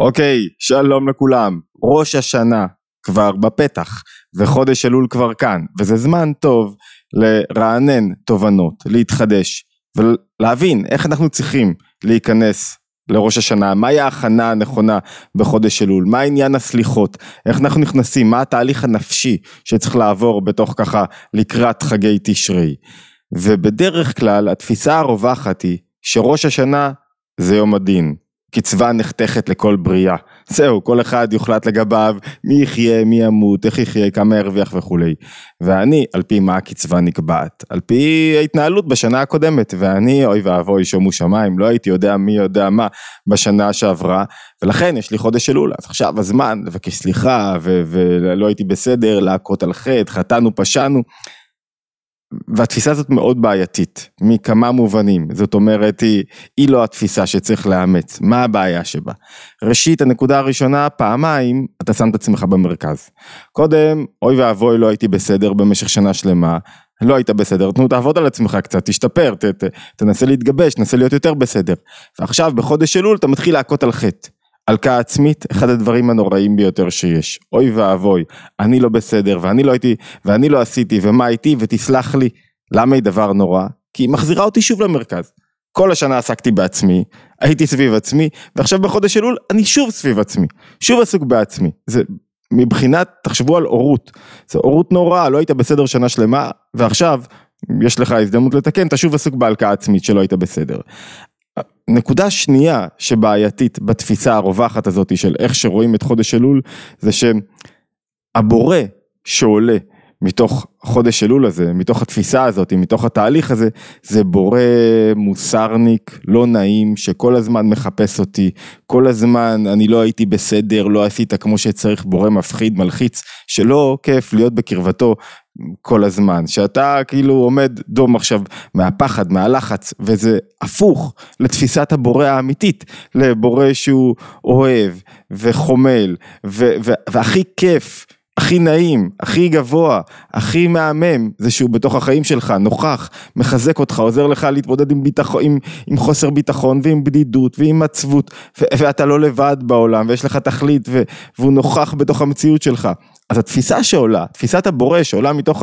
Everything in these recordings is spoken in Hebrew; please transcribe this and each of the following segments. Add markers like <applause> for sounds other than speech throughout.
אוקיי, שלום לכולם. ראש השנה כבר בפתח, וחודש אלול כבר כאן, וזה זמן טוב לרענן תובנות, להתחדש, ולהבין איך אנחנו צריכים להיכנס לראש השנה, מהי ההכנה הנכונה בחודש אלול, מה עניין הסליחות, איך אנחנו נכנסים, מה התהליך הנפשי שצריך לעבור בתוך ככה לקראת חגי תשרי. ובדרך כלל התפיסה הרווחת היא שראש השנה זה יום הדין, קצבה נחתכת לכל בריאה. זהו, כל אחד יוחלט לגביו מי יחיה, מי ימות, איך יחיה, כמה ירוויח וכולי. ואני, על פי מה הקצבה נקבעת? על פי ההתנהלות בשנה הקודמת. ואני, אוי ואבוי, שומו שמיים, לא הייתי יודע מי יודע מה בשנה שעברה, ולכן יש לי חודש אלול. אז עכשיו הזמן לבקש סליחה, ולא הייתי בסדר, להכות על חטא, חטאנו, פשענו. והתפיסה הזאת מאוד בעייתית, מכמה מובנים, זאת אומרת היא, היא לא התפיסה שצריך לאמץ, מה הבעיה שבה? ראשית הנקודה הראשונה, פעמיים אתה שם את עצמך במרכז. קודם, אוי ואבוי לא הייתי בסדר במשך שנה שלמה, לא היית בסדר, תנו תעבוד על עצמך קצת, תשתפר, ת, ת, תנסה להתגבש, תנסה להיות יותר בסדר. ועכשיו בחודש אלול אתה מתחיל להכות על חטא. הלקאה עצמית, אחד הדברים הנוראים ביותר שיש. אוי ואבוי, אני לא בסדר, ואני לא הייתי, ואני לא עשיתי, ומה איתי, ותסלח לי. למה היא דבר נורא? כי היא מחזירה אותי שוב למרכז. כל השנה עסקתי בעצמי, הייתי סביב עצמי, ועכשיו בחודש אלול אני שוב סביב עצמי, שוב עסוק בעצמי. זה מבחינת, תחשבו על הורות, זה הורות נוראה, לא היית בסדר שנה שלמה, ועכשיו יש לך הזדמנות לתקן, אתה שוב עסוק בהלקאה עצמית שלא היית בסדר. נקודה שנייה שבעייתית בתפיסה הרווחת הזאת של איך שרואים את חודש אלול, זה שהבורא שעולה מתוך חודש אלול הזה, מתוך התפיסה הזאת, מתוך התהליך הזה, זה בורא מוסרניק, לא נעים, שכל הזמן מחפש אותי, כל הזמן אני לא הייתי בסדר, לא עשית כמו שצריך, בורא מפחיד, מלחיץ, שלא כיף להיות בקרבתו כל הזמן, שאתה כאילו עומד דום עכשיו מהפחד, מהלחץ, וזה הפוך לתפיסת הבורא האמיתית, לבורא שהוא אוהב וחומל, והכי כיף. הכי נעים, הכי גבוה, הכי מהמם, זה שהוא בתוך החיים שלך, נוכח, מחזק אותך, עוזר לך להתמודד עם, ביטח, עם, עם חוסר ביטחון ועם בדידות ועם עצבות, ואתה לא לבד בעולם ויש לך תכלית והוא נוכח בתוך המציאות שלך. אז התפיסה שעולה, תפיסת הבורא שעולה מתוך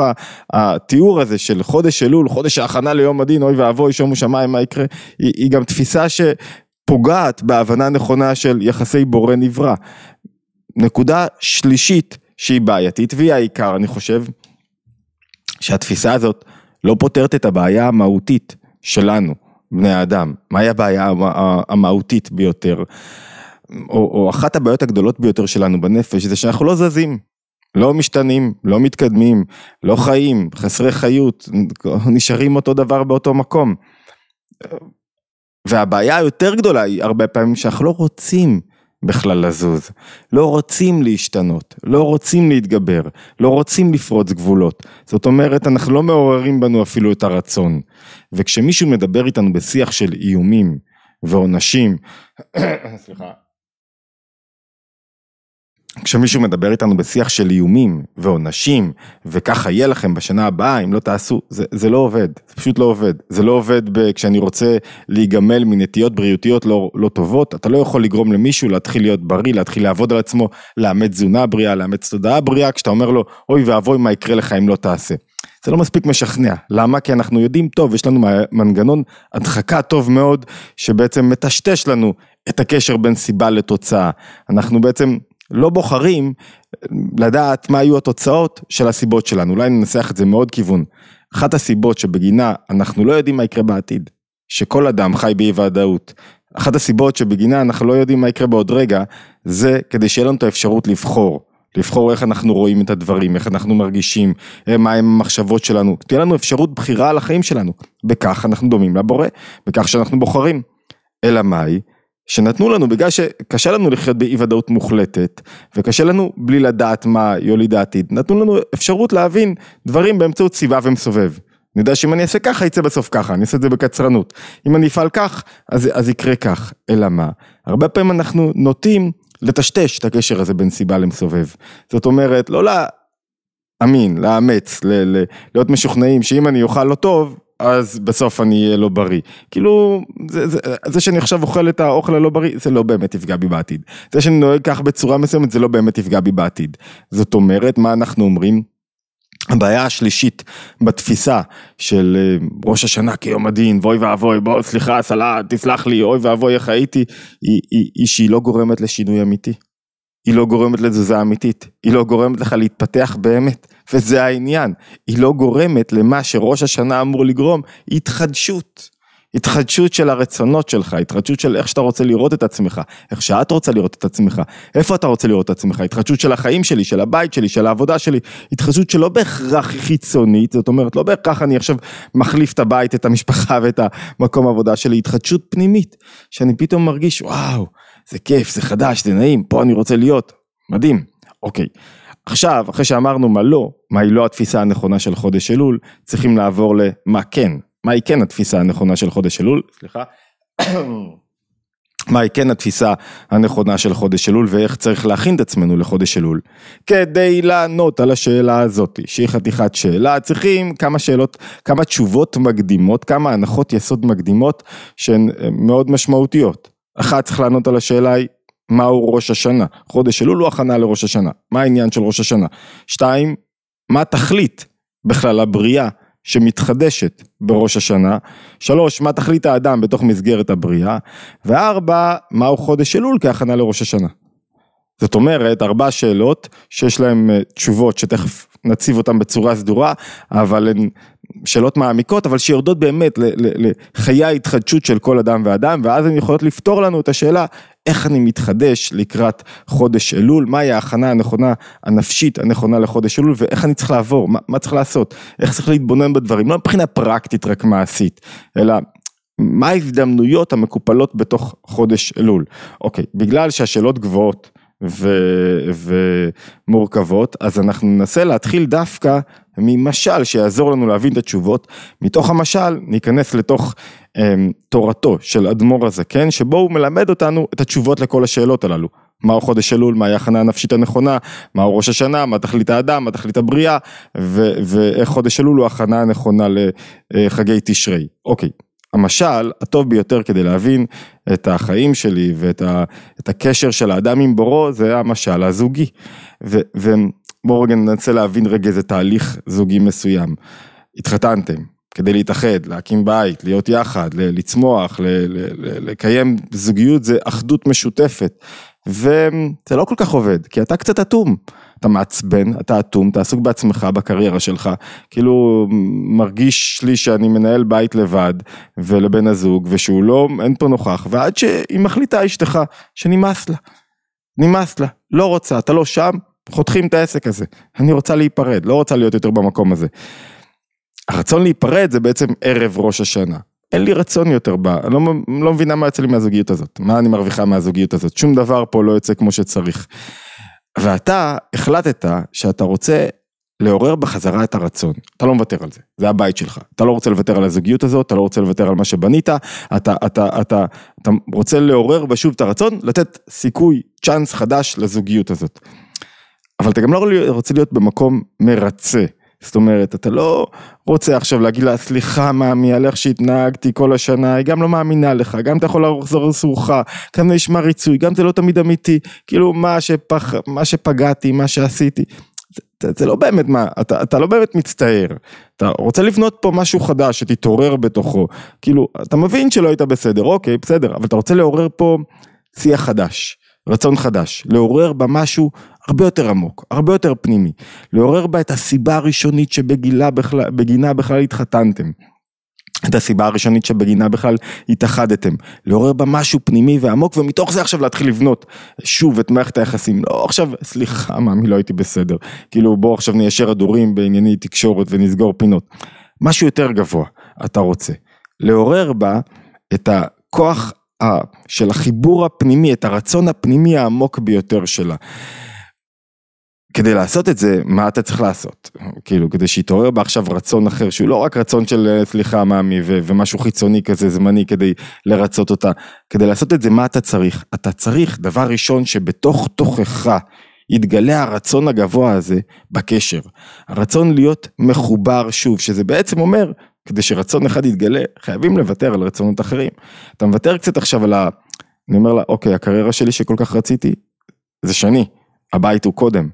התיאור הזה של חודש אלול, חודש ההכנה ליום הדין, אוי ואבוי, שומו שמיים, מה יקרה, היא, היא גם תפיסה שפוגעת בהבנה נכונה של יחסי בורא נברא. נקודה שלישית שהיא בעייתית והיא העיקר, אני חושב, שהתפיסה הזאת לא פותרת את הבעיה המהותית שלנו, בני האדם. מהי הבעיה המהותית ביותר? או, או אחת הבעיות הגדולות ביותר שלנו בנפש זה שאנחנו לא זזים. לא משתנים, לא מתקדמים, לא חיים, חסרי חיות, נשארים אותו דבר באותו מקום. והבעיה היותר גדולה היא הרבה פעמים שאנחנו לא רוצים בכלל לזוז, לא רוצים להשתנות, לא רוצים להתגבר, לא רוצים לפרוץ גבולות. זאת אומרת, אנחנו לא מעוררים בנו אפילו את הרצון. וכשמישהו מדבר איתנו בשיח של איומים ועונשים, <coughs> סליחה, כשמישהו מדבר איתנו בשיח של איומים ועונשים וככה יהיה לכם בשנה הבאה אם לא תעשו, זה, זה לא עובד, זה פשוט לא עובד. זה לא עובד ב, כשאני רוצה להיגמל מנטיות בריאותיות לא, לא טובות, אתה לא יכול לגרום למישהו להתחיל להיות בריא, להתחיל לעבוד על עצמו, לאמץ תזונה בריאה, לאמץ תודעה בריאה, כשאתה אומר לו אוי ואבוי מה יקרה לך אם לא תעשה. זה לא מספיק משכנע, למה? כי אנחנו יודעים טוב, יש לנו מנגנון הדחקה טוב מאוד שבעצם מטשטש לנו את הקשר בין סיבה לתוצאה. אנחנו בעצם לא בוחרים לדעת מה היו התוצאות של הסיבות שלנו, אולי ננסח את זה מעוד כיוון. אחת הסיבות שבגינה אנחנו לא יודעים מה יקרה בעתיד, שכל אדם חי באי ודאות. אחת הסיבות שבגינה אנחנו לא יודעים מה יקרה בעוד רגע, זה כדי שיהיה לנו את האפשרות לבחור. לבחור איך אנחנו רואים את הדברים, איך אנחנו מרגישים, מה הם המחשבות שלנו, תהיה לנו אפשרות בחירה על החיים שלנו. בכך אנחנו דומים לבורא, בכך שאנחנו בוחרים. אלא מאי? שנתנו לנו בגלל שקשה לנו לחיות באי ודאות מוחלטת וקשה לנו בלי לדעת מה יוליד העתיד, נתנו לנו אפשרות להבין דברים באמצעות סביבה ומסובב. אני יודע שאם אני אעשה ככה יצא בסוף ככה, אני אעשה את זה בקצרנות. אם אני אפעל כך, אז, אז יקרה כך. אלא מה? הרבה פעמים אנחנו נוטים לטשטש את הקשר הזה בין סיבה למסובב. זאת אומרת, לא להאמין, לאמץ, ל- ל- להיות משוכנעים שאם אני אוכל לא טוב, אז בסוף אני אהיה לא בריא. כאילו, זה, זה, זה שאני עכשיו אוכל את האוכל הלא בריא, זה לא באמת יפגע בי בעתיד. זה שאני נוהג כך בצורה מסוימת, זה לא באמת יפגע בי בעתיד. זאת אומרת, מה אנחנו אומרים? הבעיה השלישית בתפיסה של אה, ראש השנה כיום הדין, ואוי ואבוי, בוא סליחה, סלט, תסלח לי, אוי ואבוי איך הייתי, היא, היא, היא שהיא לא גורמת לשינוי אמיתי. היא לא גורמת לתזוזה אמיתית, היא לא גורמת לך להתפתח באמת, וזה העניין, היא לא גורמת למה שראש השנה אמור לגרום, התחדשות. התחדשות של הרצונות שלך, התחדשות של איך שאתה רוצה לראות את עצמך, איך שאת רוצה לראות את עצמך, איפה אתה רוצה לראות את עצמך, התחדשות של החיים שלי, של הבית שלי, של העבודה שלי, התחדשות שלא בהכרח חיצונית, זאת אומרת לא בהכרח אני עכשיו מחליף את הבית, את המשפחה ואת המקום העבודה שלי, התחדשות פנימית, שאני פתאום מרגיש וואו, זה כיף, זה חדש, זה נעים, פה אני רוצה להיות, מדהים, אוקיי. עכשיו, אחרי שאמרנו מה לא, מהי לא התפיסה הנכונה של חודש אלול, צריכים לעבור למה כן, מהי כן התפיסה הנכונה של חודש אלול, סליחה, מהי כן התפיסה הנכונה של חודש אלול ואיך צריך להכין את עצמנו לחודש אלול. כדי לענות על השאלה הזאת, שהיא חתיכת שאלה, צריכים כמה שאלות, כמה תשובות מקדימות, כמה הנחות יסוד מקדימות שהן אה, מאוד משמעותיות. אחת צריך לענות על השאלה היא, מהו ראש השנה? חודש אלול הוא הכנה לראש השנה, מה העניין של ראש השנה? שתיים, מה תכלית בכלל הבריאה שמתחדשת בראש השנה, שלוש, מה תכלית האדם בתוך מסגרת הבריאה, וארבע, מהו חודש אלול כהכנה לראש השנה. זאת אומרת, ארבע שאלות שיש להן אה, תשובות שתכף נציב אותן בצורה סדורה, אבל הן שאלות מעמיקות, אבל שיורדות באמת לחיי ההתחדשות של כל אדם ואדם, ואז הן יכולות לפתור לנו את השאלה איך אני מתחדש לקראת חודש אלול, מהי ההכנה הנכונה, הנפשית הנכונה לחודש אלול, ואיך אני צריך לעבור, מה, מה צריך לעשות, איך צריך להתבונן בדברים, לא מבחינה פרקטית רק מעשית, אלא מה ההזדמנויות המקופלות בתוך חודש אלול. אוקיי, בגלל שהשאלות גבוהות ו, ומורכבות, אז אנחנו ננסה להתחיל דווקא ממשל שיעזור לנו להבין את התשובות, מתוך המשל ניכנס לתוך אמ, תורתו של אדמו"ר הזקן, שבו הוא מלמד אותנו את התשובות לכל השאלות הללו. מהו חודש אלול, מהי ההכנה הנפשית הנכונה, מהו ראש השנה, מה תכלית האדם, מה תכלית הבריאה, ו- ואיך חודש אלול הוא ההכנה הנכונה לחגי תשרי. אוקיי, המשל הטוב ביותר כדי להבין את החיים שלי ואת ה- הקשר של האדם עם בורו, זה המשל הזוגי. ו- ובואו רגע ננסה להבין רגע איזה תהליך זוגי מסוים. התחתנתם, כדי להתאחד, להקים בית, להיות יחד, לצמוח, לקיים זוגיות זה אחדות משותפת. וזה לא כל כך עובד, כי אתה קצת אטום. אתה מעצבן, אתה אטום, אתה עסוק בעצמך, בקריירה שלך, כאילו מרגיש לי שאני מנהל בית לבד ולבן הזוג ושהוא לא, אין פה נוכח, ועד שהיא מחליטה אשתך שנמאס לה, נמאס לה, לא רוצה, אתה לא שם, חותכים את העסק הזה, אני רוצה להיפרד, לא רוצה להיות יותר במקום הזה. הרצון להיפרד זה בעצם ערב ראש השנה. אין לי רצון יותר בה, אני לא, לא מבינה מה יוצא לי מהזוגיות הזאת, מה אני מרוויחה מהזוגיות הזאת, שום דבר פה לא יוצא כמו שצריך. ואתה החלטת שאתה רוצה לעורר בחזרה את הרצון, אתה לא מוותר על זה, זה הבית שלך, אתה לא רוצה לוותר על הזוגיות הזאת, אתה לא רוצה לוותר על מה שבנית, אתה, אתה, אתה, אתה, אתה רוצה לעורר בשוב את הרצון, לתת סיכוי, צ'אנס חדש לזוגיות הזאת. אבל אתה גם לא רוצה להיות במקום מרצה. זאת אומרת, אתה לא רוצה עכשיו להגיד לה, סליחה מאמי על איך שהתנהגתי כל השנה, היא גם לא מאמינה לך, גם אתה יכול לחזור לסורך, גם נשמע ריצוי, גם זה לא תמיד אמיתי, כאילו מה, שפח, מה שפגעתי, מה שעשיתי, זה, זה לא באמת מה, אתה, אתה לא באמת מצטער, אתה רוצה לבנות פה משהו חדש שתתעורר בתוכו, כאילו, אתה מבין שלא היית בסדר, אוקיי, בסדר, אבל אתה רוצה לעורר פה שיח חדש. רצון חדש, לעורר בה משהו הרבה יותר עמוק, הרבה יותר פנימי, לעורר בה את הסיבה הראשונית שבגינה בכלל, בכלל התחתנתם, את הסיבה הראשונית שבגינה בכלל התאחדתם, לעורר בה משהו פנימי ועמוק ומתוך זה עכשיו להתחיל לבנות שוב את מערכת היחסים, לא עכשיו סליחה מאמי לא הייתי בסדר, כאילו בוא עכשיו ניישר הדורים בענייני תקשורת ונסגור פינות, משהו יותר גבוה אתה רוצה, לעורר בה את הכוח של החיבור הפנימי, את הרצון הפנימי העמוק ביותר שלה. כדי לעשות את זה, מה אתה צריך לעשות? כאילו, כדי שיתעורר בה עכשיו רצון אחר, שהוא לא רק רצון של אה, סליחה מאמי ו- ומשהו חיצוני כזה זמני כדי לרצות אותה. כדי לעשות את זה, מה אתה צריך? אתה צריך, דבר ראשון, שבתוך תוכך יתגלה הרצון הגבוה הזה בקשר. הרצון להיות מחובר שוב, שזה בעצם אומר, כדי שרצון אחד יתגלה, חייבים לוותר על רצונות אחרים. אתה מוותר קצת עכשיו על ה... אני אומר לה, אוקיי, הקריירה שלי שכל כך רציתי, זה שני, הבית הוא קודם.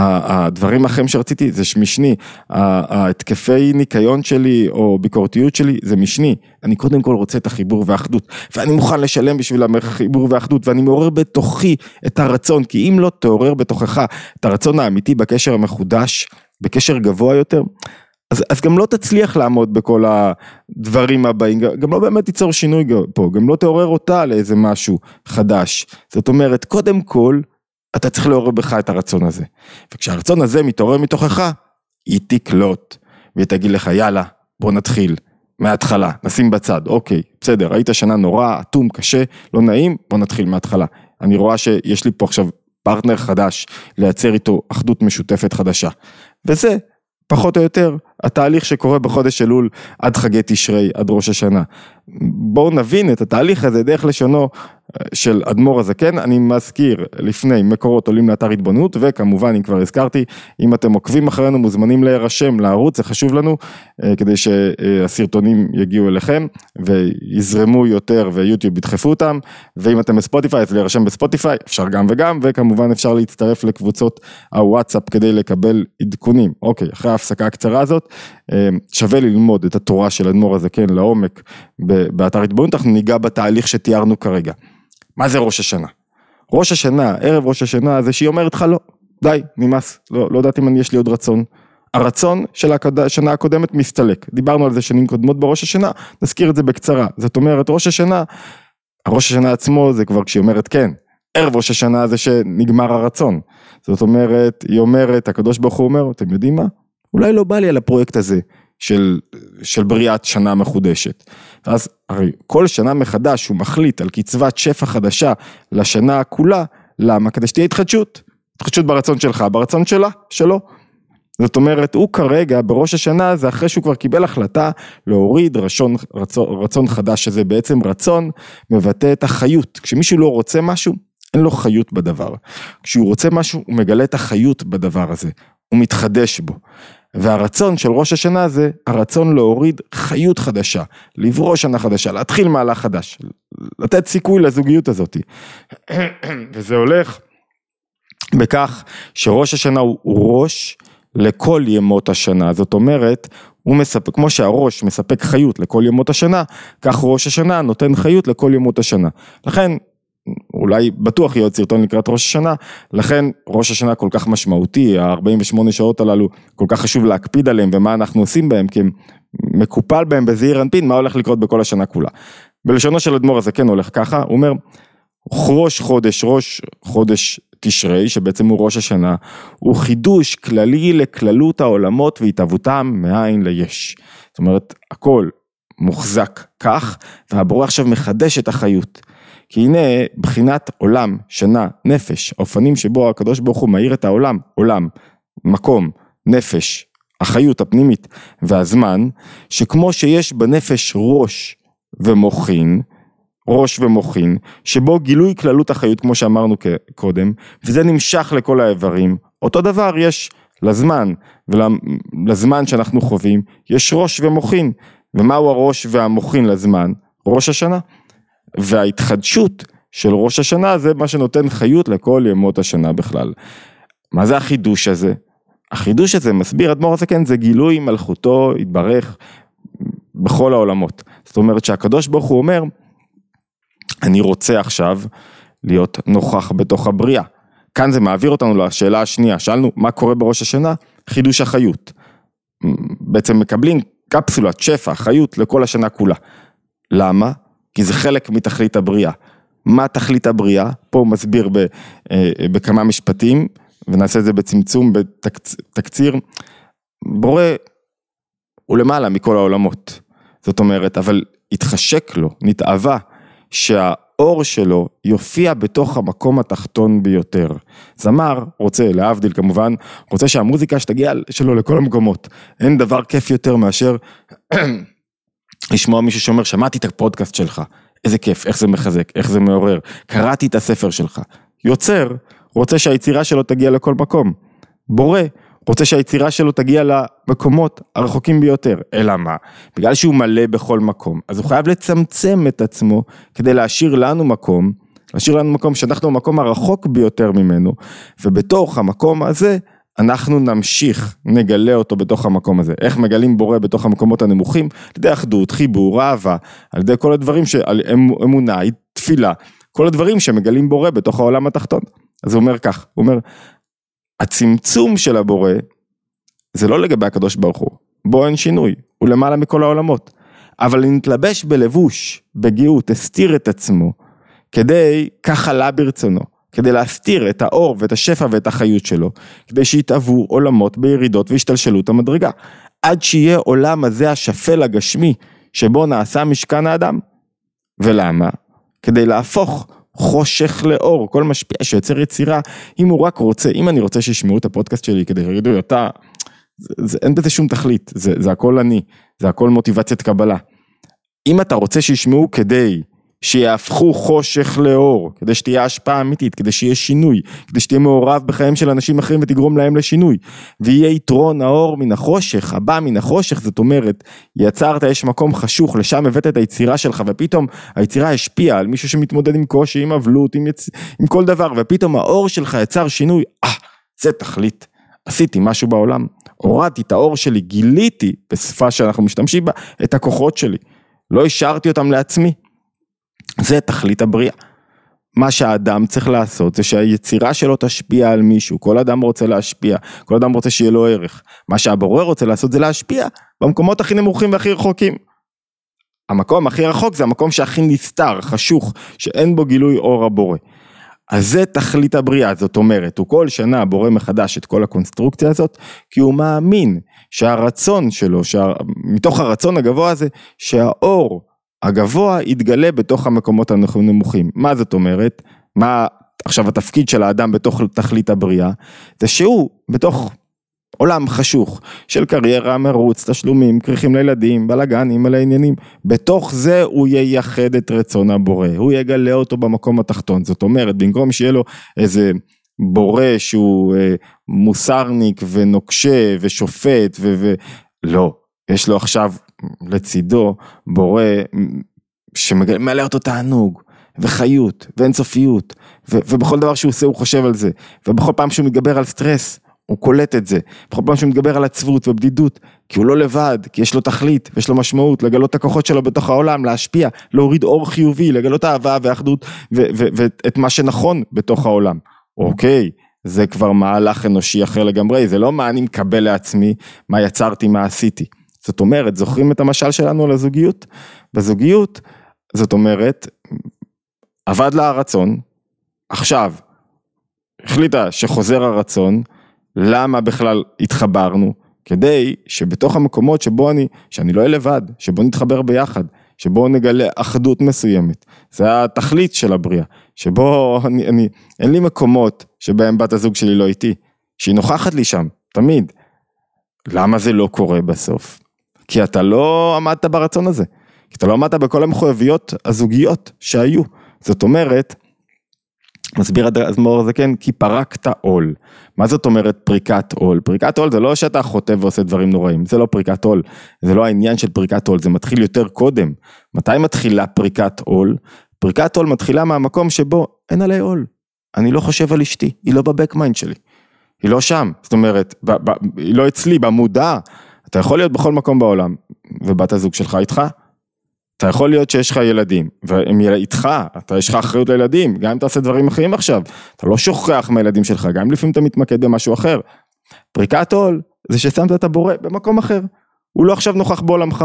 הדברים האחרים שרציתי זה משני, ההתקפי ניקיון שלי או ביקורתיות שלי זה משני, אני קודם כל רוצה את החיבור והאחדות ואני מוכן לשלם בשביל החיבור והאחדות ואני מעורר בתוכי את הרצון, כי אם לא תעורר בתוכך את הרצון האמיתי בקשר המחודש, בקשר גבוה יותר, אז, אז גם לא תצליח לעמוד בכל הדברים הבאים, גם לא באמת תיצור שינוי פה, גם לא תעורר אותה לאיזה משהו חדש. זאת אומרת, קודם כל, אתה צריך לעורר בך את הרצון הזה. וכשהרצון הזה מתעורר מתוכך, היא תקלוט, והיא תגיד לך, יאללה, בוא נתחיל. מההתחלה, נשים בצד, אוקיי, בסדר, היית שנה נורא, אטום, קשה, לא נעים, בוא נתחיל מההתחלה. אני רואה שיש לי פה עכשיו פרטנר חדש, לייצר איתו אחדות משותפת חדשה. וזה פחות או יותר התהליך שקורה בחודש אלול עד חגי תשרי, עד ראש השנה. בואו נבין את התהליך הזה דרך לשונו של אדמו"ר הזקן, אני מזכיר לפני מקורות עולים לאתר התבוננות וכמובן אם כבר הזכרתי, אם אתם עוקבים אחרינו מוזמנים להירשם לערוץ, זה חשוב לנו אה, כדי שהסרטונים יגיעו אליכם ויזרמו יותר ויוטיוב ידחפו אותם ואם אתם בספוטיפיי אז להירשם בספוטיפיי, אפשר גם וגם וכמובן אפשר להצטרף לקבוצות הוואטסאפ כדי לקבל עדכונים. אוקיי, אחרי ההפסקה הקצרה הזאת אה, שווה ללמוד את התורה של אדמו"ר הזקן לעומק באתר התבוננות, אנחנו ניגע בתהליך שתיארנו כרגע. מה זה ראש השנה? ראש השנה, ערב ראש השנה זה שהיא אומרת לך לא, די, נמאס, לא, לא יודעת אם אני, יש לי עוד רצון. הרצון של השנה הקודמת מסתלק, דיברנו על זה שנים קודמות בראש השנה, נזכיר את זה בקצרה, זאת אומרת ראש השנה, הראש השנה עצמו זה כבר כשהיא אומרת כן, ערב ראש השנה זה שנגמר הרצון, זאת אומרת, היא אומרת, הקדוש ברוך הוא אומר, אתם יודעים מה? אולי לא בא לי על הפרויקט הזה, של, של בריאת שנה מחודשת. ואז הרי כל שנה מחדש הוא מחליט על קצבת שפע חדשה לשנה כולה, למה? כדי שתהיה התחדשות. התחדשות ברצון שלך, ברצון שלה, שלו. זאת אומרת, הוא כרגע בראש השנה זה אחרי שהוא כבר קיבל החלטה להוריד רצון, רצון, רצון חדש, שזה בעצם רצון מבטא את החיות. כשמישהו לא רוצה משהו, אין לו חיות בדבר. כשהוא רוצה משהו, הוא מגלה את החיות בדבר הזה, הוא מתחדש בו. והרצון של ראש השנה זה הרצון להוריד חיות חדשה, לברוא שנה חדשה, להתחיל מהלך חדש, לתת סיכוי לזוגיות הזאת. <clears throat> וזה הולך בכך שראש השנה הוא ראש לכל ימות השנה, זאת אומרת, הוא מספק, כמו שהראש מספק חיות לכל ימות השנה, כך ראש השנה נותן חיות לכל ימות השנה. לכן אולי בטוח יהיה עוד סרטון לקראת ראש השנה, לכן ראש השנה כל כך משמעותי, ה-48 שעות הללו כל כך חשוב להקפיד עליהם ומה אנחנו עושים בהם, כי מקופל בהם בזעיר אנפין מה הולך לקרות בכל השנה כולה. בלשונו של אדמו"ר הזה כן הולך ככה, הוא אומר, ראש חודש, ראש חודש תשרי, שבעצם הוא ראש השנה, הוא חידוש כללי לכללות העולמות והתהוותם מאין ליש. זאת אומרת, הכל מוחזק כך, והבורא עכשיו מחדש את החיות. כי הנה בחינת עולם, שנה, נפש, האופנים שבו הקדוש ברוך הוא מאיר את העולם, עולם, מקום, נפש, החיות הפנימית והזמן, שכמו שיש בנפש ראש ומוחין, ראש ומוחין, שבו גילוי כללות החיות כמו שאמרנו קודם, וזה נמשך לכל האיברים, אותו דבר יש לזמן, ולזמן שאנחנו חווים, יש ראש ומוחין, ומהו הראש והמוחין לזמן? ראש השנה. וההתחדשות של ראש השנה זה מה שנותן חיות לכל ימות השנה בכלל. מה זה החידוש הזה? החידוש הזה מסביר אדמו"ר הזקן זה גילוי מלכותו יתברך בכל העולמות. זאת אומרת שהקדוש ברוך הוא אומר אני רוצה עכשיו להיות נוכח בתוך הבריאה. כאן זה מעביר אותנו לשאלה השנייה, שאלנו מה קורה בראש השנה? חידוש החיות. בעצם מקבלים קפסולת שפע, חיות לכל השנה כולה. למה? כי זה חלק מתכלית הבריאה. מה תכלית הבריאה? פה הוא מסביר ב, אה, בכמה משפטים, ונעשה את זה בצמצום, בתקציר. בורא הוא למעלה מכל העולמות. זאת אומרת, אבל התחשק לו, נתאווה, שהאור שלו יופיע בתוך המקום התחתון ביותר. זמר רוצה, להבדיל כמובן, רוצה שהמוזיקה שתגיע שלו לכל המקומות. אין דבר כיף יותר מאשר לשמוע מישהו שאומר, שמעתי את הפודקאסט שלך, איזה כיף, איך זה מחזק, איך זה מעורר, קראתי את הספר שלך. יוצר, רוצה שהיצירה שלו תגיע לכל מקום. בורא, רוצה שהיצירה שלו תגיע למקומות הרחוקים ביותר. אלא מה? בגלל שהוא מלא בכל מקום, אז הוא חייב לצמצם את עצמו כדי להשאיר לנו מקום, להשאיר לנו מקום שאנחנו המקום הרחוק ביותר ממנו, ובתוך המקום הזה אנחנו נמשיך, נגלה אותו בתוך המקום הזה. איך מגלים בורא בתוך המקומות הנמוכים? על ידי אחדות, חיבור, אהבה, על ידי כל הדברים של אמונה, תפילה, כל הדברים שמגלים בורא בתוך העולם התחתון. אז הוא אומר כך, הוא אומר, הצמצום של הבורא זה לא לגבי הקדוש ברוך הוא, בו אין שינוי, הוא למעלה מכל העולמות. אבל נתלבש בלבוש, בגאות, הסתיר את עצמו, כדי, כך עלה ברצונו, כדי להסתיר את האור ואת השפע ואת החיות שלו, כדי שיתאבו עולמות בירידות והשתלשלות המדרגה, עד שיהיה עולם הזה השפל הגשמי, שבו נעשה משכן האדם. ולמה? כדי להפוך חושך לאור, כל משפיע שיוצר יצירה, אם הוא רק רוצה, אם אני רוצה שישמעו את הפודקאסט שלי כדי שיגידו, אתה, זה, זה, אין בזה שום תכלית, זה, זה הכל אני, זה הכל מוטיבציית קבלה. אם אתה רוצה שישמעו כדי שיהפכו חושך לאור, כדי שתהיה השפעה אמיתית, כדי שיהיה שינוי, כדי שתהיה מעורב בחיים של אנשים אחרים ותגרום להם לשינוי, ויהיה יתרון האור מן החושך, הבא מן החושך, זאת אומרת, יצרת, יש מקום חשוך, לשם הבאת את היצירה שלך, ופתאום היצירה השפיעה על מישהו שמתמודד עם קושי, עם אבלות, עם, יצ... עם כל דבר, ופתאום האור שלך יצר שינוי, אה, זה תכלית, עשיתי משהו בעולם, הורדתי את האור שלי, גיליתי, בשפה שאנחנו משתמשים בה, את הכוחות שלי, לא השארתי אותם לעצמי. זה תכלית הבריאה. מה שהאדם צריך לעשות זה שהיצירה שלו תשפיע על מישהו, כל אדם רוצה להשפיע, כל אדם רוצה שיהיה לו ערך. מה שהבורא רוצה לעשות זה להשפיע במקומות הכי נמוכים והכי רחוקים. המקום הכי רחוק זה המקום שהכי נסתר, חשוך, שאין בו גילוי אור הבורא. אז זה תכלית הבריאה, זאת אומרת, הוא כל שנה בורא מחדש את כל הקונסטרוקציה הזאת, כי הוא מאמין שהרצון שלו, שה... מתוך הרצון הגבוה הזה, שהאור הגבוה יתגלה בתוך המקומות הנמוכים. מה זאת אומרת? מה עכשיו התפקיד של האדם בתוך תכלית הבריאה? זה שהוא בתוך עולם חשוך של קריירה, מרוץ, תשלומים, כריכים לילדים, בלאגנים, על העניינים. בתוך זה הוא ייחד את רצון הבורא, הוא יגלה אותו במקום התחתון. זאת אומרת, במקום שיהיה לו איזה בורא שהוא אה, מוסרניק ונוקשה ושופט ו... ו... לא, יש לו עכשיו לצידו בורא שמעלה אותו תענוג וחיות ואינסופיות ו- ובכל דבר שהוא עושה הוא חושב על זה ובכל פעם שהוא מתגבר על סטרס הוא קולט את זה, בכל פעם שהוא מתגבר על עצבות ובדידות, כי הוא לא לבד, כי יש לו תכלית ויש לו משמעות, לגלות את הכוחות שלו בתוך העולם, להשפיע, להוריד אור חיובי, לגלות אהבה ואחדות ואת מה שנכון בתוך העולם. אוקיי, זה כבר מהלך אנושי אחר לגמרי, זה לא מה אני מקבל לעצמי, מה יצרתי, מה עשיתי. זאת אומרת, זוכרים את המשל שלנו על הזוגיות? בזוגיות, זאת אומרת, עבד לה הרצון, עכשיו, החליטה שחוזר הרצון, למה בכלל התחברנו? כדי שבתוך המקומות שבו אני, שאני לא אהיה לבד, שבו נתחבר ביחד, שבו נגלה אחדות מסוימת, זה התכלית של הבריאה, שבו אני, אני, אין לי מקומות שבהם בת הזוג שלי לא איתי, שהיא נוכחת לי שם, תמיד. למה זה לא קורה בסוף? כי אתה לא עמדת ברצון הזה, כי אתה לא עמדת בכל המחויבויות הזוגיות שהיו. זאת אומרת, מסביר האדמו"ר הזה כן, כי פרקת עול. מה זאת אומרת פריקת עול? פריקת עול זה לא שאתה חוטא ועושה דברים נוראים, זה לא פריקת עול, זה לא העניין של פריקת עול, זה מתחיל יותר קודם. מתי מתחילה פריקת עול? פריקת עול מתחילה מהמקום שבו אין עלי עול. אני לא חושב על אשתי, היא לא ב back mind שלי. היא לא שם, זאת אומרת, ב, ב, היא לא אצלי, במודע, אתה יכול להיות בכל מקום בעולם, ובת הזוג שלך איתך. אתה יכול להיות שיש לך ילדים, והם איתך, אתה יש לך אחריות לילדים, גם אם אתה עושה דברים אחרים עכשיו, אתה לא שוכח מהילדים שלך, גם אם לפעמים אתה מתמקד במשהו אחר. פריקת עול זה ששמת את הבורא במקום אחר, הוא לא עכשיו נוכח בעולמך.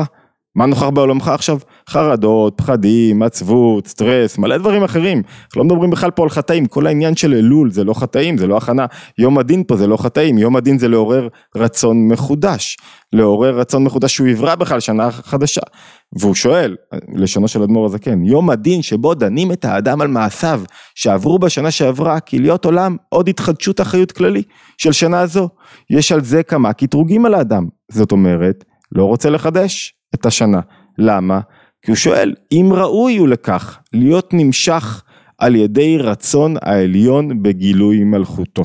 מה נוכח בעולמך עכשיו? חרדות, פחדים, עצבות, סטרס, מלא דברים אחרים. אנחנו לא מדברים בכלל פה על חטאים, כל העניין של אלול זה לא חטאים, זה לא הכנה. יום הדין פה זה לא חטאים, יום הדין זה לעורר רצון מחודש. לעורר רצון מחודש שהוא יברא בכלל שנה חדשה. והוא שואל, לשונו של אדמו"ר הזקן, יום הדין שבו דנים את האדם על מעשיו שעברו בשנה שעברה, כי להיות עולם עוד התחדשות אחריות כללי של שנה זו. יש על זה כמה קטרוגים על האדם. זאת אומרת, לא רוצה לחדש, את השנה. למה? כי הוא שואל, אם ראוי הוא לכך להיות נמשך על ידי רצון העליון בגילוי מלכותו.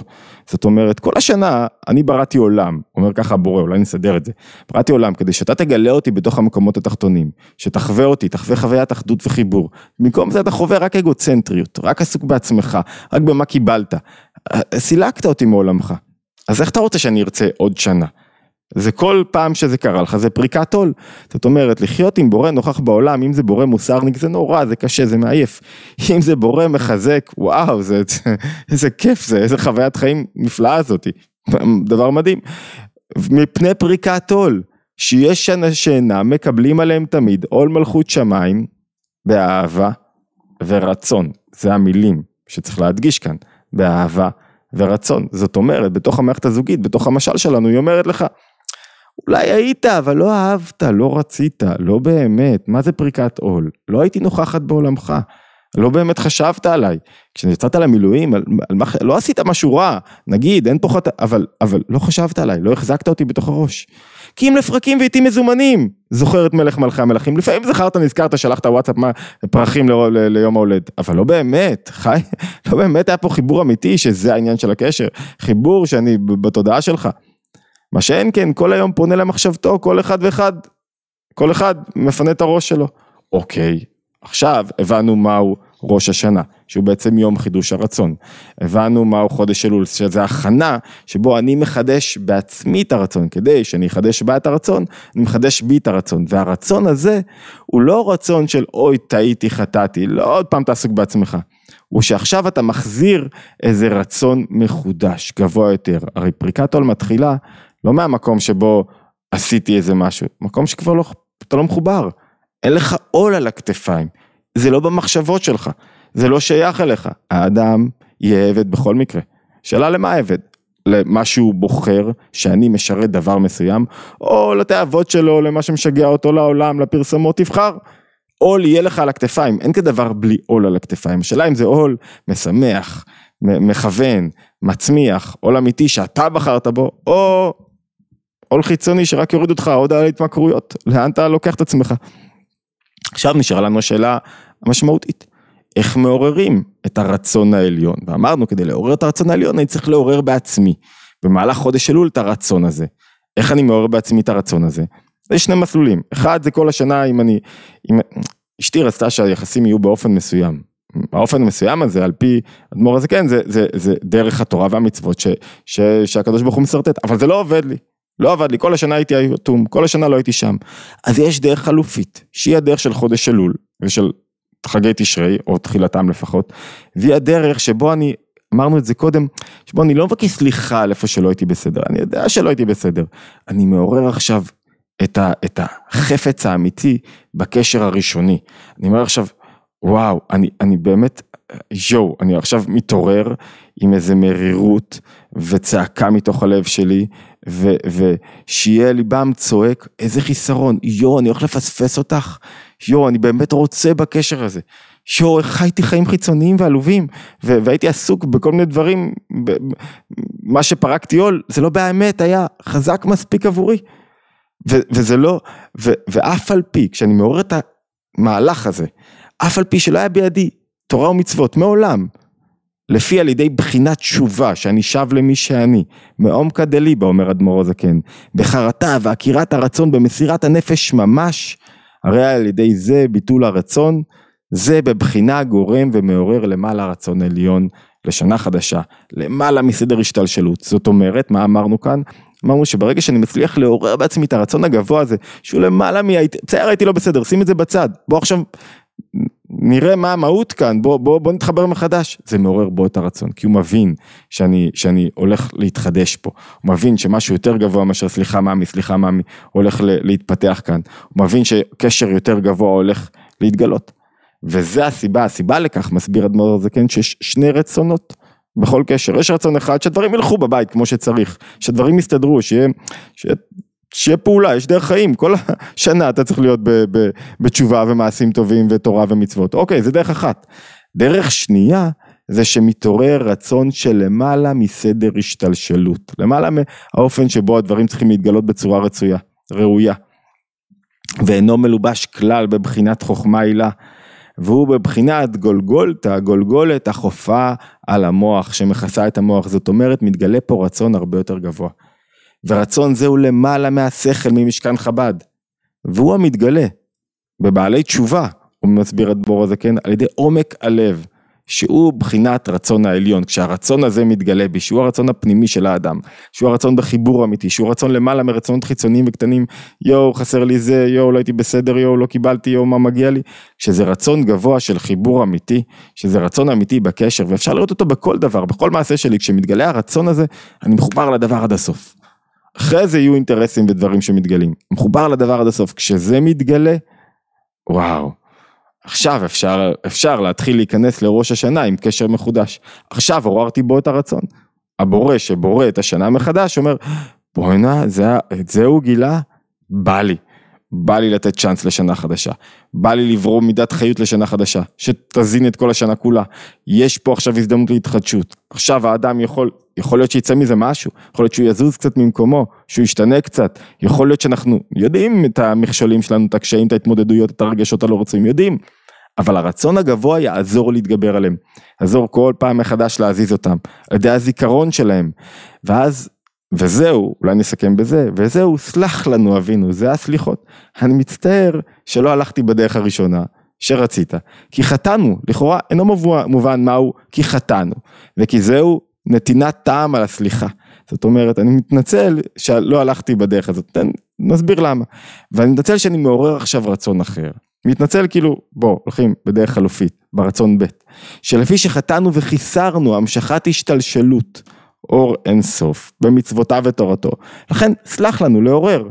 זאת אומרת, כל השנה אני בראתי עולם, אומר ככה הבורא, אולי נסדר את זה, בראתי עולם כדי שאתה תגלה אותי בתוך המקומות התחתונים, שתחווה אותי, תחווה חוויית אחדות וחיבור. במקום זה אתה חווה רק אגוצנטריות, רק עסוק בעצמך, רק במה קיבלת. סילקת אותי מעולמך. אז איך אתה רוצה שאני ארצה עוד שנה? זה כל פעם שזה קרה לך זה פריקת עול. זאת אומרת לחיות עם בורא נוכח בעולם אם זה בורא מוסרניק זה נורא זה קשה זה מעייף. אם זה בורא מחזק וואו זה <laughs> איזה כיף זה איזה חוויית חיים נפלאה זאתי. דבר מדהים. מפני פריקת עול שיש שאינם מקבלים עליהם תמיד עול מלכות שמיים באהבה ורצון זה המילים שצריך להדגיש כאן באהבה ורצון זאת אומרת בתוך המערכת הזוגית בתוך המשל שלנו היא אומרת לך אולי היית, אבל לא אהבת, לא רצית, לא באמת, מה זה פריקת עול? לא הייתי נוכחת בעולמך, לא באמת חשבת עליי. כשיצאת למילואים, על, על מה, לא עשית משהו רע, נגיד, אין פה חטא, אבל, אבל לא חשבת עליי, לא החזקת אותי בתוך הראש. כי אם לפרקים ואיתי מזומנים, זוכר את מלך מלכי המלכים, לפעמים זכרת, נזכרת, שלחת וואטסאפ מה, פרחים ל, ל, ליום ההולד, אבל לא באמת, חי, לא באמת היה פה חיבור אמיתי, שזה העניין של הקשר, חיבור שאני בתודעה שלך. מה שאין כן, כל היום פונה למחשבתו, כל אחד ואחד, כל אחד מפנה את הראש שלו. אוקיי, עכשיו הבנו מהו ראש השנה, שהוא בעצם יום חידוש הרצון. הבנו מהו חודש אלול, שזה הכנה שבו אני מחדש בעצמי את הרצון, כדי שאני אחדש בה את הרצון, אני מחדש בי את הרצון. והרצון הזה הוא לא רצון של אוי טעיתי חטאתי, לא עוד פעם תעסוק בעצמך. הוא שעכשיו אתה מחזיר איזה רצון מחודש, גבוה יותר. הרי פריקת עול מתחילה לא מהמקום שבו עשיתי איזה משהו, מקום שכבר לא, אתה לא מחובר, אין לך עול על הכתפיים, זה לא במחשבות שלך, זה לא שייך אליך, האדם יהיה עבד בכל מקרה. שאלה למה עבד? למה שהוא בוחר, שאני משרת דבר מסוים, או לתאוות שלו, למה שמשגע אותו לעולם, לפרסמות, תבחר. עול יהיה לך על הכתפיים, אין כדבר בלי עול על הכתפיים, השאלה אם זה עול משמח, מכוון, מצמיח, עול אמיתי שאתה בחרת בו, או עול חיצוני שרק יוריד אותך עוד על התמכרויות, לאן אתה לוקח את עצמך. עכשיו נשארה לנו השאלה המשמעותית, איך מעוררים את הרצון העליון, ואמרנו כדי לעורר את הרצון העליון אני צריך לעורר בעצמי, במהלך חודש אלול את הרצון הזה, איך אני מעורר בעצמי את הרצון הזה, יש שני מסלולים, אחד זה כל השנה אם אני, אם, אשתי רצתה שהיחסים יהיו באופן מסוים, האופן המסוים הזה על פי אדמו"ר הזה כן זה, זה, זה דרך התורה והמצוות ש, ש, שהקדוש ברוך הוא משרטט אבל זה לא עובד לי לא עבד לי, כל השנה הייתי אטום, כל השנה לא הייתי שם. אז יש דרך חלופית, שהיא הדרך של חודש אלול, ושל חגי תשרי, או תחילתם לפחות, והיא הדרך שבו אני, אמרנו את זה קודם, שבו אני לא מבקש סליחה על איפה שלא הייתי בסדר, אני יודע שלא הייתי בסדר, אני מעורר עכשיו את, ה, את החפץ האמיתי בקשר הראשוני. אני אומר עכשיו, וואו, אני, אני באמת, יואו, אני עכשיו מתעורר עם איזה מרירות וצעקה מתוך הלב שלי, ו, ושיהיה ליבם צועק, איזה חיסרון, יואו, אני הולך לפספס אותך, יואו, אני באמת רוצה בקשר הזה. איך חייתי חיים חיצוניים ועלובים, ו- והייתי עסוק בכל מיני דברים, ב- מה שפרקתי עול, זה לא באמת היה חזק מספיק עבורי. ו- וזה לא, ו- ואף על פי, כשאני מעורר את המהלך הזה, אף על פי שלא היה בידי תורה ומצוות, מעולם, לפי על ידי בחינת תשובה, שאני שב למי שאני, מעומקא דליבה, אומר אדמו"ר הזקן, בחרטה ועקירת הרצון במסירת הנפש ממש, הרי על ידי זה ביטול הרצון, זה בבחינה גורם ומעורר למעלה רצון עליון לשנה חדשה, למעלה מסדר השתלשלות. זאת אומרת, מה אמרנו כאן? אמרנו שברגע שאני מצליח לעורר בעצמי את הרצון הגבוה הזה, שהוא למעלה מ... בסדר הייתי לא בסדר, שים את זה בצד. בוא עכשיו נראה מה המהות כאן, בוא, בוא, בוא נתחבר מחדש. זה מעורר בו את הרצון, כי הוא מבין שאני, שאני הולך להתחדש פה. הוא מבין שמשהו יותר גבוה מאשר סליחה מאמי, סליחה מאמי, הולך להתפתח כאן. הוא מבין שקשר יותר גבוה הולך להתגלות. וזה הסיבה, הסיבה לכך, מסביר אדמו"ר הזקן, שיש שני רצונות בכל קשר. יש רצון אחד שהדברים ילכו בבית כמו שצריך, שהדברים יסתדרו, שיהיה, שיהיה שיהיה פעולה, יש דרך חיים, כל השנה אתה צריך להיות ב, ב, בתשובה ומעשים טובים ותורה ומצוות, אוקיי, זה דרך אחת. דרך שנייה זה שמתעורר רצון של למעלה מסדר השתלשלות, למעלה מהאופן שבו הדברים צריכים להתגלות בצורה רצויה, ראויה, ואינו מלובש כלל בבחינת חוכמה עילה, והוא בבחינת גולגולתא, גולגולת החופה על המוח שמכסה את המוח, זאת אומרת מתגלה פה רצון הרבה יותר גבוה. ורצון זה הוא למעלה מהשכל ממשכן חב"ד, והוא המתגלה, בבעלי תשובה, הוא מסביר את בור הזקן, על ידי עומק הלב. שהוא בחינת רצון העליון, כשהרצון הזה מתגלה בי, שהוא הרצון הפנימי של האדם, שהוא הרצון בחיבור אמיתי, שהוא רצון למעלה מרצונות חיצוניים וקטנים, יואו חסר לי זה, יואו לא הייתי בסדר, יואו לא קיבלתי, יואו מה מגיע לי, כשזה רצון גבוה של חיבור אמיתי, שזה רצון אמיתי בקשר, ואפשר לראות אותו בכל דבר, בכל מעשה שלי, כשמתגלה הרצון הזה, אני מחובר לדבר עד הסוף. אחרי זה יהיו אינטרסים ודברים שמתגלים, מחובר לדבר עד הסוף, כשזה מתגלה, וואו. עכשיו אפשר, אפשר להתחיל להיכנס לראש השנה עם קשר מחודש. עכשיו עוררתי בו את הרצון. הבורא שבורא את השנה מחדש אומר, בואנה, את זה הוא גילה? בא לי. בא לי לתת צ'אנס לשנה חדשה. בא לי לברום מידת חיות לשנה חדשה, שתזין את כל השנה כולה. יש פה עכשיו הזדמנות להתחדשות. עכשיו האדם יכול, יכול להיות שיצא מזה משהו, יכול להיות שהוא יזוז קצת ממקומו, שהוא ישתנה קצת, יכול להיות שאנחנו יודעים את המכשולים שלנו, את הקשיים, את ההתמודדויות, את הרגשות הלא רצויים, יודעים. אבל הרצון הגבוה יעזור להתגבר עליהם, יעזור כל פעם מחדש להזיז אותם, על ידי הזיכרון שלהם, ואז, וזהו, אולי נסכם בזה, וזהו, סלח לנו אבינו, זה הסליחות. אני מצטער שלא הלכתי בדרך הראשונה שרצית, כי חטאנו, לכאורה אינו מובן מהו, כי חטאנו, וכי זהו נתינת טעם על הסליחה. זאת אומרת, אני מתנצל שלא הלכתי בדרך הזאת, נסביר למה. ואני מתנצל שאני מעורר עכשיו רצון אחר. מתנצל כאילו, בוא, הולכים בדרך חלופית, ברצון ב', שלפי שחטאנו וחיסרנו המשכת השתלשלות, אור אין סוף, במצוותיו ותורתו. לכן, סלח לנו לעורר,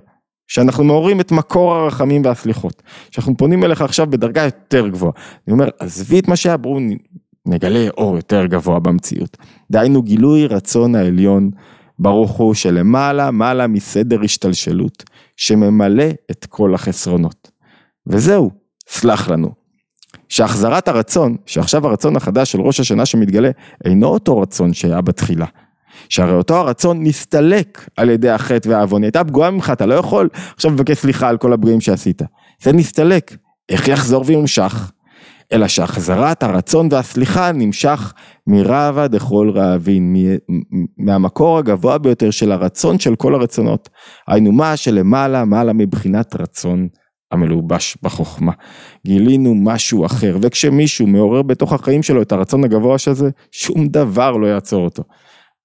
שאנחנו מעוררים את מקור הרחמים והסליחות, שאנחנו פונים אליך עכשיו בדרגה יותר גבוהה. אני אומר, עזבי את מה שהיה, בואו נגלה אור יותר גבוה במציאות. דהיינו גילוי רצון העליון, ברוך הוא שלמעלה, מעלה מסדר השתלשלות, שממלא את כל החסרונות. וזהו, סלח לנו. שהחזרת הרצון, שעכשיו הרצון החדש של ראש השנה שמתגלה, אינו אותו רצון שהיה בתחילה. שהרי אותו הרצון נסתלק על ידי החטא והעוון, הייתה פגועה ממך, אתה לא יכול עכשיו לבקש סליחה על כל הבריאים שעשית. זה נסתלק. איך יחזור ויומשך? אלא שהחזרת הרצון והסליחה נמשך מרבה דכל רעבין, מהמקור הגבוה ביותר של הרצון של כל הרצונות. היינו מה שלמעלה, מעלה מבחינת רצון המלובש בחוכמה. גילינו משהו אחר, וכשמישהו מעורר בתוך החיים שלו את הרצון הגבוה שזה, שום דבר לא יעצור אותו.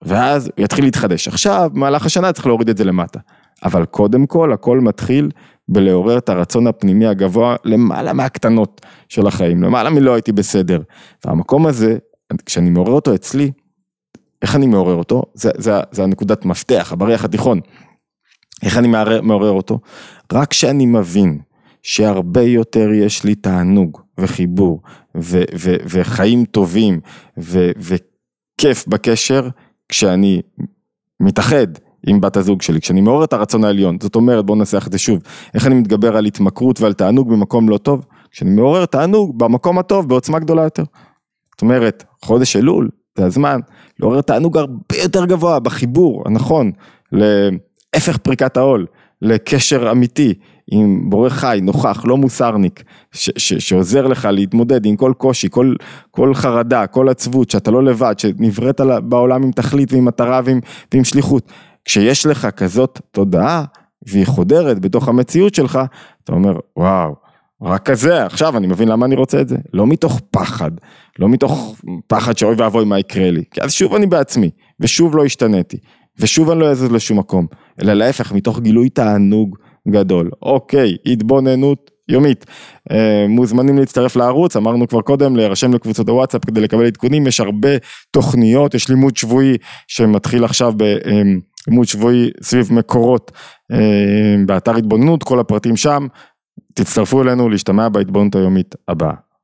ואז יתחיל להתחדש. עכשיו, במהלך השנה צריך להוריד את זה למטה. אבל קודם כל, הכל מתחיל בלעורר את הרצון הפנימי הגבוה למעלה מהקטנות של החיים, למעלה מלא הייתי בסדר. והמקום הזה, כשאני מעורר אותו אצלי, איך אני מעורר אותו? זה, זה, זה הנקודת מפתח, הבריח התיכון. איך אני מעורר, מעורר אותו? רק כשאני מבין שהרבה יותר יש לי תענוג וחיבור ו- ו- וחיים טובים ו- וכיף בקשר כשאני מתאחד עם בת הזוג שלי, כשאני מעורר את הרצון העליון, זאת אומרת בואו ננסח את זה שוב, איך אני מתגבר על התמכרות ועל תענוג במקום לא טוב, כשאני מעורר תענוג במקום הטוב בעוצמה גדולה יותר. זאת אומרת, חודש אלול זה הזמן לעורר תענוג הרבה יותר גבוה בחיבור הנכון להפך פריקת העול, לקשר אמיתי, עם בורא חי, נוכח, לא מוסרניק, ש, ש, שעוזר לך להתמודד עם כל קושי, כל, כל חרדה, כל עצבות, שאתה לא לבד, שנבראת בעולם עם תכלית ועם מטרה ועם, ועם שליחות. כשיש לך כזאת תודעה, והיא חודרת בתוך המציאות שלך, אתה אומר, וואו, רק כזה, עכשיו אני מבין למה אני רוצה את זה. לא מתוך פחד, לא מתוך פחד שאוי ואבוי מה יקרה לי, כי אז שוב אני בעצמי, ושוב לא השתניתי, ושוב אני לא אזוז לשום מקום, אלא להפך, מתוך גילוי תענוג גדול. אוקיי, התבוננות יומית. אה, מוזמנים להצטרף לערוץ, אמרנו כבר קודם, להירשם לקבוצות הוואטסאפ כדי לקבל עדכונים, יש הרבה תוכניות, יש לימוד שבועי שמתחיל עכשיו בלימוד שבועי סביב מקורות אה, באתר התבוננות, כל הפרטים שם, תצטרפו אלינו להשתמע בהתבוננות היומית הבאה.